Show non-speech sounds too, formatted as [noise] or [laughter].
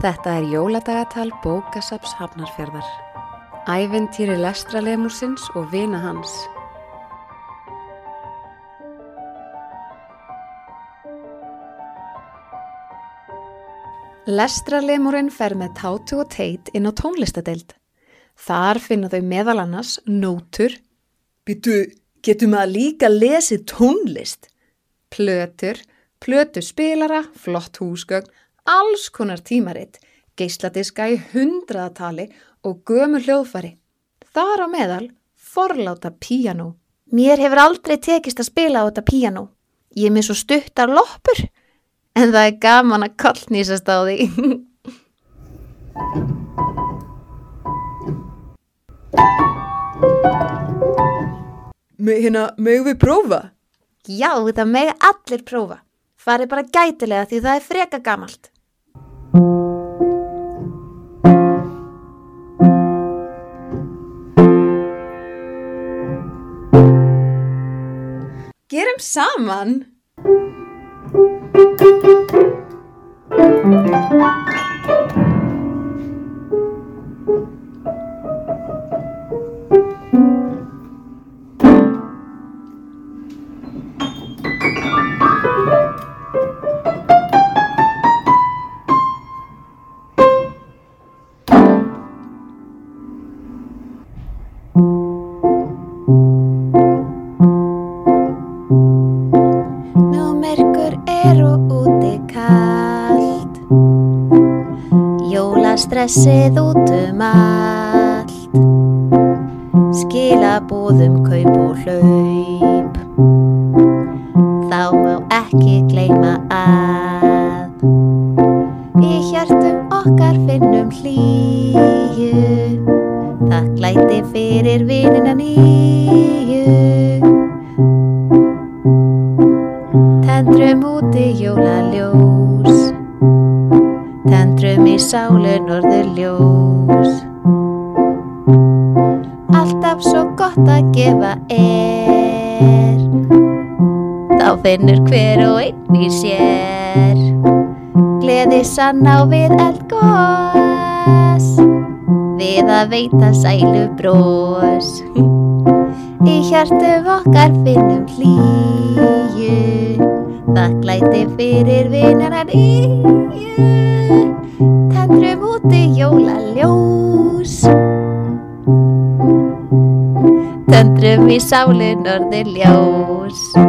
Þetta er jóladagatal bókasaps Hafnarfjörðar. Æventýri lestralemusins og vina hans. Lestralemurinn fer með tátu og teit inn á tónlistadeild. Þar finna þau meðal annars nótur, Býtu, getur maður líka lesið tónlist? plötur, plötu spilara, flott húsgögn, alls konar tímaritt, geisladiska í hundraðatali og gömu hljóðfari. Þar á meðal forláta píanó. Mér hefur aldrei tekist að spila á þetta píanó. Ég er með svo stuttar loppur. En það er gaman að kallnýsast á því. [laughs] Me, hérna, megum við prófa? Já, það mega allir prófa. Farið bara gætilega því það er freka gamalt. upp samman. Jólastressið út um allt. Skilabúðum kaup og hlaup. Þá má ekki gleyma að. Í hjartum okkar finnum hlýju. Það glæti fyrir vinina nýju. Tendrum úti jólaljós Tendrum í sálu norður ljós. Alltaf svo gott að gefa er. Þá finnur hver og einn í sér. Gleði sann á við eldgós Við að veita sælu brós Í hjartum okkar finnum hlýju Það glæti fyrir vinnarar íju Úti jólaljós. Tendrum í sálu norður ljós [laughs]